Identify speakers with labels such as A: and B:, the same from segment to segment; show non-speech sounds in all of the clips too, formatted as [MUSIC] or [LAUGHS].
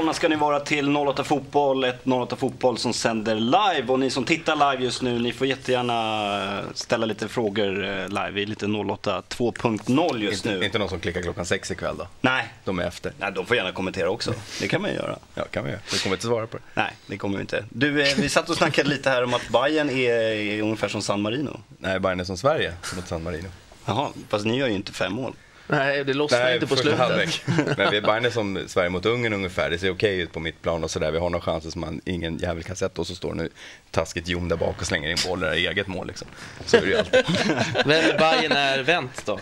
A: välkomna ska ni vara till 08 Fotboll, ett 08 Fotboll som sänder live. Och ni som tittar live just nu, ni får jättegärna ställa lite frågor eh, live. Vi är lite 08 2.0 just
B: Inte,
A: nu.
B: inte någon som klickar klockan sex ikväll då?
A: Nej.
B: De är efter.
A: Nej, de får gärna kommentera också. Det kan man göra.
B: Ja, kan vi göra. Vi kommer inte svara på det.
A: Nej, det kommer vi inte. Du, eh, vi satt och snackade lite här om att Bayern är, är ungefär som San Marino.
B: Nej, Bayern är som Sverige mot San Marino.
A: Jaha, fast ni gör ju inte fem mål.
C: Nej, det lossnar inte på slutet.
B: halvlek. Men vi är Bayern som Sverige mot Ungern ungefär. Det ser okej ut på mitt plan och sådär. Vi har några chanser som man, ingen jävel kan sätta och så står nu taskigt Jon där bak och slänger in bollen i eget mål liksom. Så är det ju alltid. [LAUGHS]
D: Men Bayern är vänt då?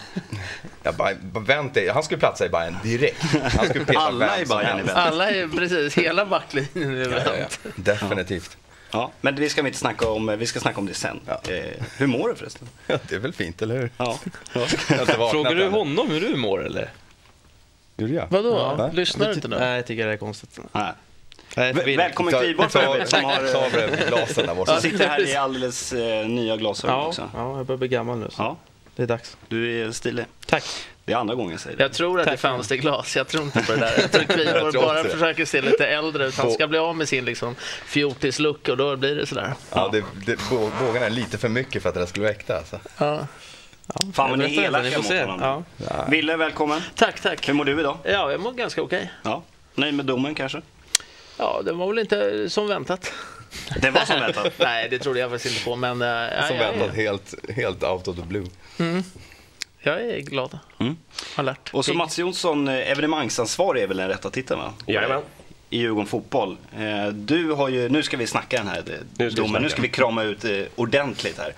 B: Ja, Bayern- vänt är, han skulle platsa i Bayern direkt. Han skulle peta
A: Alla i Bayern är vänt.
C: Alla är precis, hela backlinjen är
B: Ja, ja,
C: vänt.
B: ja. Definitivt.
A: Ja, men det ska vi inte snacka om. Vi ska snacka om det sen.
B: Ja.
A: Eh, hur mår du förresten?
B: Ja, det är väl fint, eller hur?
A: Ja. [LAUGHS] ja. [LAUGHS]
D: Frågar du honom hur du mår eller?
B: Gjorde jag?
C: Vadå?
B: Ja.
C: Lyssnar du inte nu?
D: Nej, jag tycker det är konstigt.
A: Nej. Väl- Välkommen Kviborg för övrigt som, har,
B: Ta glasen där borta. [LAUGHS]
A: sitter här i alldeles eh, nya glasögon
D: Ja,
A: också.
D: ja, jag börjar bli gammal nu. Så.
A: Ja,
D: Det är dags.
A: du är stilig.
D: Tack.
A: Det är andra gången jag säger det.
C: Jag tror att det
D: Tack.
C: fanns det glas, jag tror inte på det där. Jag tror [LAUGHS]
B: Jag
C: Kviborg
B: tror
C: bara
B: det.
C: försöker se lite äldre ut. Han ska bli av med sin liksom, fjortislook och då blir det sådär.
B: Ja, det, det, bå- bågarna är lite för mycket för att det där skulle vara äkta. Alltså.
C: Ja.
A: Fan vad ni är elaka
D: ni får
A: mot varandra.
D: Ja.
A: Ville, välkommen.
C: Tack, tack.
A: Hur mår du idag?
C: Ja, jag mår ganska okej.
A: Ja. Nöjd med domen kanske?
C: Ja, det var väl inte som väntat.
A: Det var som väntat. [LAUGHS]
C: Nej, det trodde jag faktiskt inte på, men äh, ja,
B: Som
C: jag,
B: väntat
C: är,
B: helt, helt out of the blue.
C: Jag är glad.
A: Mm.
C: Alert.
A: Och så. Mats Jonsson, eh, evenemangsansvarig är väl den rätta titeln va?
E: Jajamän.
A: I Djurgården Fotboll. Eh, Du har ju, nu ska vi snacka den här eh,
E: Nu ska vi
A: domen, nu ska vi krama ut ordentligt här.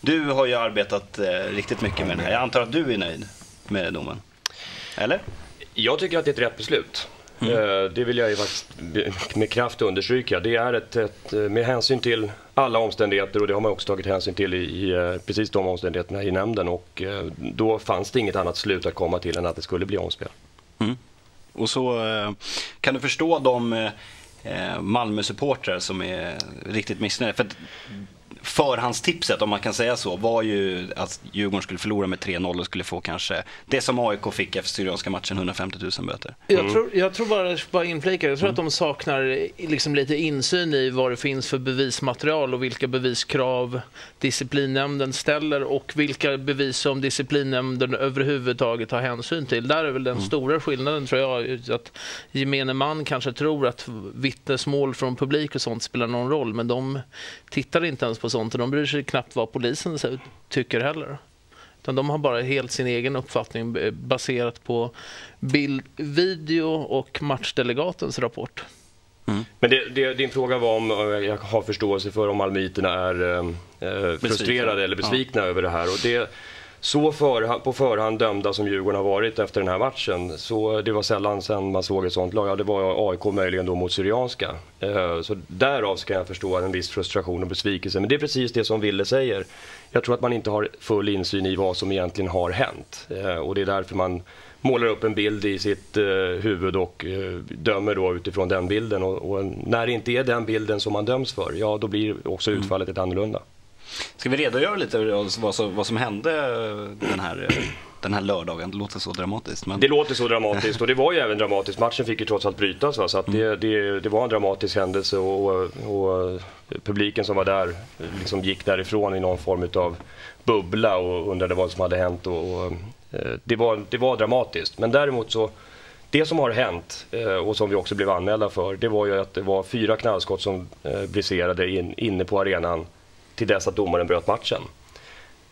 A: Du har ju arbetat riktigt mycket med den här. Jag antar att du är nöjd med domen? Eller?
E: Jag tycker att det är ett rätt beslut. Eh, Det vill jag ju faktiskt med kraft understryka. Det är ett, ett, med hänsyn till alla omständigheter och det har man också tagit hänsyn till i, i eh, precis de omständigheterna i nämnden och eh, då fanns det inget annat slut att komma till än att det skulle bli omspel.
A: Och så kan du förstå de Malmö-supportrar som är riktigt missnöjda. För förhandstipset, om man kan säga så, var ju att Djurgården skulle förlora med 3-0 och skulle få kanske det som AIK fick efter Syrianska matchen, 150 000 böter.
C: Jag, tror, jag tror bara, bara inflika, jag tror att de saknar liksom lite insyn i vad det finns för bevismaterial och vilka beviskrav disciplinnämnden ställer och vilka bevis som disciplinnämnden överhuvudtaget tar hänsyn till. Där är väl den stora skillnaden tror jag, att gemene man kanske tror att vittnesmål från publik och sånt spelar någon roll, men de tittar inte ens på sånt och de bryr sig knappt vad polisen tycker heller. Utan de har bara helt sin egen uppfattning eh, baserat på bild, video och matchdelegatens rapport.
E: Men det, det, din fråga var om eh, jag har förståelse för om malmöiterna är eh, eh, frustrerade eller besvikna över det här. Och det, så förha- på förhand dömda som Djurgården har varit efter den här matchen, så det var sällan sen man såg ett sånt lag. Ja, det var AIK möjligen då mot Syrianska. Eh, så därav ska jag förstå en viss frustration och besvikelse. Men det är precis det som Ville säger. Jag tror att man inte har full insyn i vad som egentligen har hänt. Eh, och det är därför man målar upp en bild i sitt eh, huvud och dömer då utifrån den bilden. Och, och när det inte är den bilden som man döms för, ja då blir också utfallet ett annorlunda.
A: Ska vi redogöra lite för vad som, vad som hände eh, den här, eh, den här lördagen? Det låter så dramatiskt. Men...
E: Det låter så dramatiskt och det var ju även dramatiskt. Matchen fick ju trots allt brytas va? så att det, det, det var en dramatisk händelse och, och, och publiken som var där liksom gick därifrån i någon form av bubbla och undrade vad som hade hänt. Och, och, eh, det, var, det var dramatiskt. Men däremot så det som har hänt eh, och som vi också blev anmälda för det var ju att det var fyra knallskott som eh, briserade in, inne på arenan till dess att domaren bröt matchen.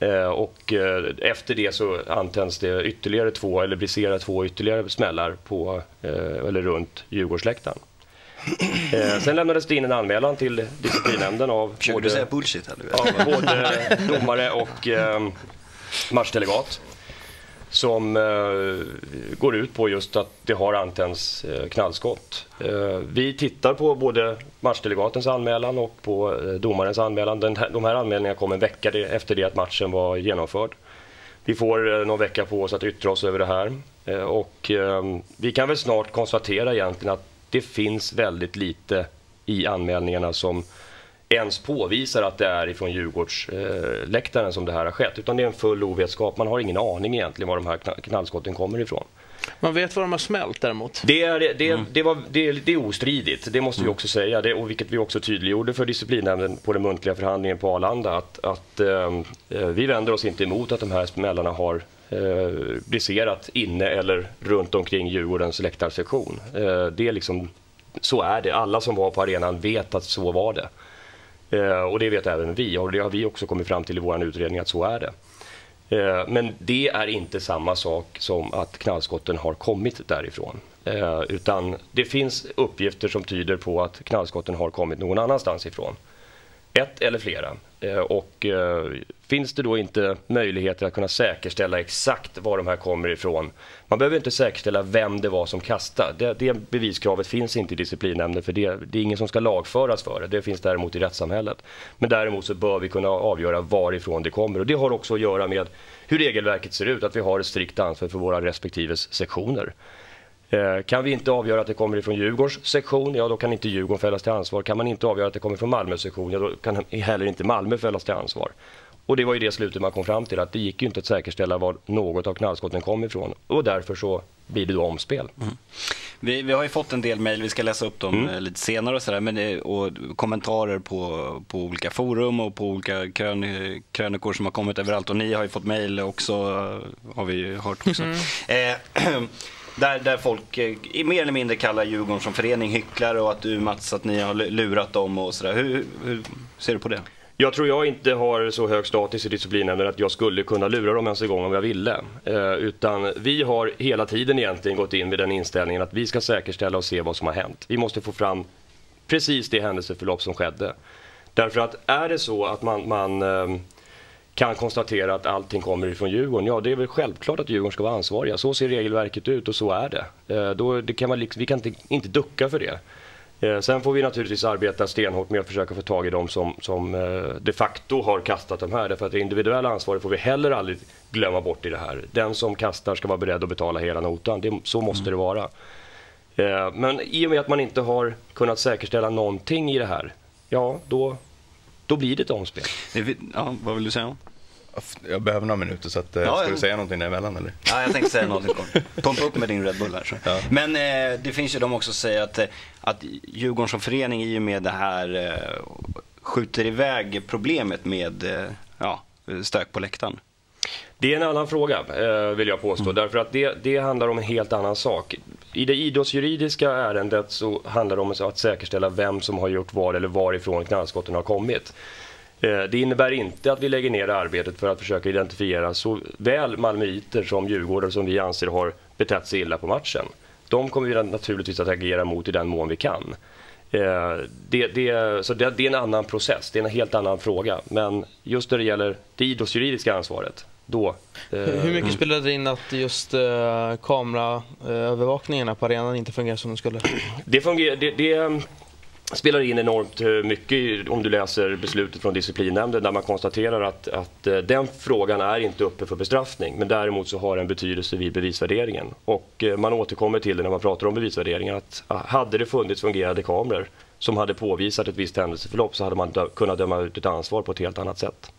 E: Eh, Och eh, efter det så antänds det ytterligare två, eller briserar två ytterligare smällar på, eh, eller runt Djurgårdsläktaren. Sen lämnades det in en anmälan till disciplinnämnden av av både domare och matchdelegat. Som eh, går ut på just att det har antänts eh, knallskott. Eh, vi tittar på både matchdelegatens anmälan och på eh, domarens anmälan. Den här, de här anmälningarna kom en vecka efter det att matchen var genomförd. Vi får eh, någon vecka på oss att yttra oss över det här. Eh, och eh, vi kan väl snart konstatera egentligen att det finns väldigt lite i anmälningarna som ens påvisar att det är ifrån Djurgårdsläktaren som det här har skett. Utan det är en full ovetskap. Man har ingen aning egentligen var de här kna- knallskotten kommer ifrån.
C: Man vet vad de har smält däremot.
E: Det är, det, det, var, det, det är ostridigt, det måste vi också säga. Det, och vilket vi också tydliggjorde för disciplinnämnden på den muntliga förhandlingen på Arlanda. Att, att ehm, eh, vi vänder oss inte emot att de här smällarna har eh, briserat inne eller runt omkring Djurgårdens läktarsektion. Eh, det är liksom, så är det. Alla som var på arenan vet att så var det. Eh, och det vet även vi och det har vi också kommit fram till i vår utredning att så är det. Eh, men det är inte samma sak som att knallskotten har kommit därifrån. Eh, utan det finns uppgifter som tyder på att knallskotten har kommit någon annanstans ifrån. Ett eller flera. Eh, och eh, finns det då inte möjligheter att kunna säkerställa exakt var de här kommer ifrån. Man behöver inte säkerställa vem det var som kastade. Det, det beviskravet finns inte i disciplinnämnden för det, det är ingen som ska lagföras för det. Det finns däremot i rättssamhället. Men däremot så bör vi kunna avgöra varifrån det kommer. Och det har också att göra med hur regelverket ser ut, att vi har ett strikt ansvar för våra respektive sektioner. Eh, Kan vi inte avgöra att det kommer ifrån Djurgårdens sektion, ja då kan inte Djurgården fällas till ansvar. Kan man inte avgöra att det kommer från Malmös sektion, ja då kan heller inte Malmö fällas till ansvar. Och det var ju det slutet man kom fram till, att det gick ju inte att säkerställa var något av knallskotten kom ifrån. Och därför så blir det då omspel.
A: Vi, vi har ju fått en del mejl, vi ska läsa upp dem eh, lite senare och, sådär, men det, och kommentarer på, på olika forum och på olika krön, krönikor som har kommit överallt. Och ni har ju fått mejl också, eh, har vi ju hört också. Eh, [CLEARS THROAT] där, där folk eh, mer eller mindre kallar Djurgården som förening hycklare och att du Mats, att ni har lurat dem och sådär. Hur, hur ser du på det?
E: Jag tror jag inte har så hög status i disciplinnämnden att jag skulle kunna lura dem ens en gång om jag ville. Eh, utan vi har hela tiden egentligen gått in med den inställningen att vi ska säkerställa och se vad som har hänt. Vi måste få fram precis det händelseförlopp som skedde. Därför att är det så att man, man eh, kan konstatera att allting kommer ifrån Djurgården, ja det är väl självklart att Djurgården ska vara ansvariga. Så ser regelverket ut och så är det. Eh, då, det kan man liksom, vi kan inte, inte ducka för det. Eh, Sen får vi naturligtvis arbeta stenhårt med att försöka få tag i de som, som eh, de facto har kastat de här. Därför att det individuella ansvaret får vi heller aldrig glömma bort i det här. Den som kastar ska vara beredd att betala hela notan. Det, så måste det vara. Men i och med att man inte har kunnat säkerställa någonting i det här, ja då, då blir det ett omspel.
A: Ja, vad vill du säga?
B: Jag behöver några minuter så att, eh,
A: Ja,
B: ska du säga någonting däremellan eller?
A: Ja, jag tänkte säga något kort. Pumpa upp med din Red Bull här. Så.
B: Ja.
A: Men eh, det finns ju de också som säger att, eh, att Djurgården som förening i och med det här eh, skjuter iväg problemet med eh, ja, stök på läktaren.
E: Det är en annan fråga, eh, vill jag påstå. Därför att det, det handlar om en helt annan sak. I det idrottsjuridiska ärendet så handlar det om att säkerställa vem som har gjort vad eller varifrån knallskotten har kommit. Eh, Det innebär inte att vi lägger ner arbetet för att försöka identifiera såväl malmöiter som djurgårdare som vi anser har betett sig illa på matchen. De kommer vi naturligtvis att agera mot i den mån vi kan. Eh, Det, det, så det, det är en annan process, det är en helt annan fråga. Men just när det gäller det idrottsjuridiska ansvaret, då... eh,
D: Hur mycket spelade det in att just uh, kameraövervakningarna på arenan inte fungerar som de skulle?
E: Det, fungerar, det, det eh, spelar in enormt eh, mycket om du läser beslutet från disciplinnämnden där man konstaterar att, att eh, den frågan är inte uppe för bestraffning men däremot så har den betydelse vid bevisvärderingen. Och eh, man återkommer till det när man pratar om bevisvärderingen att ah, hade det funnits fungerande kameror som hade påvisat ett visst händelseförlopp så hade man dö- kunnat döma ut ett ansvar på ett helt annat sätt.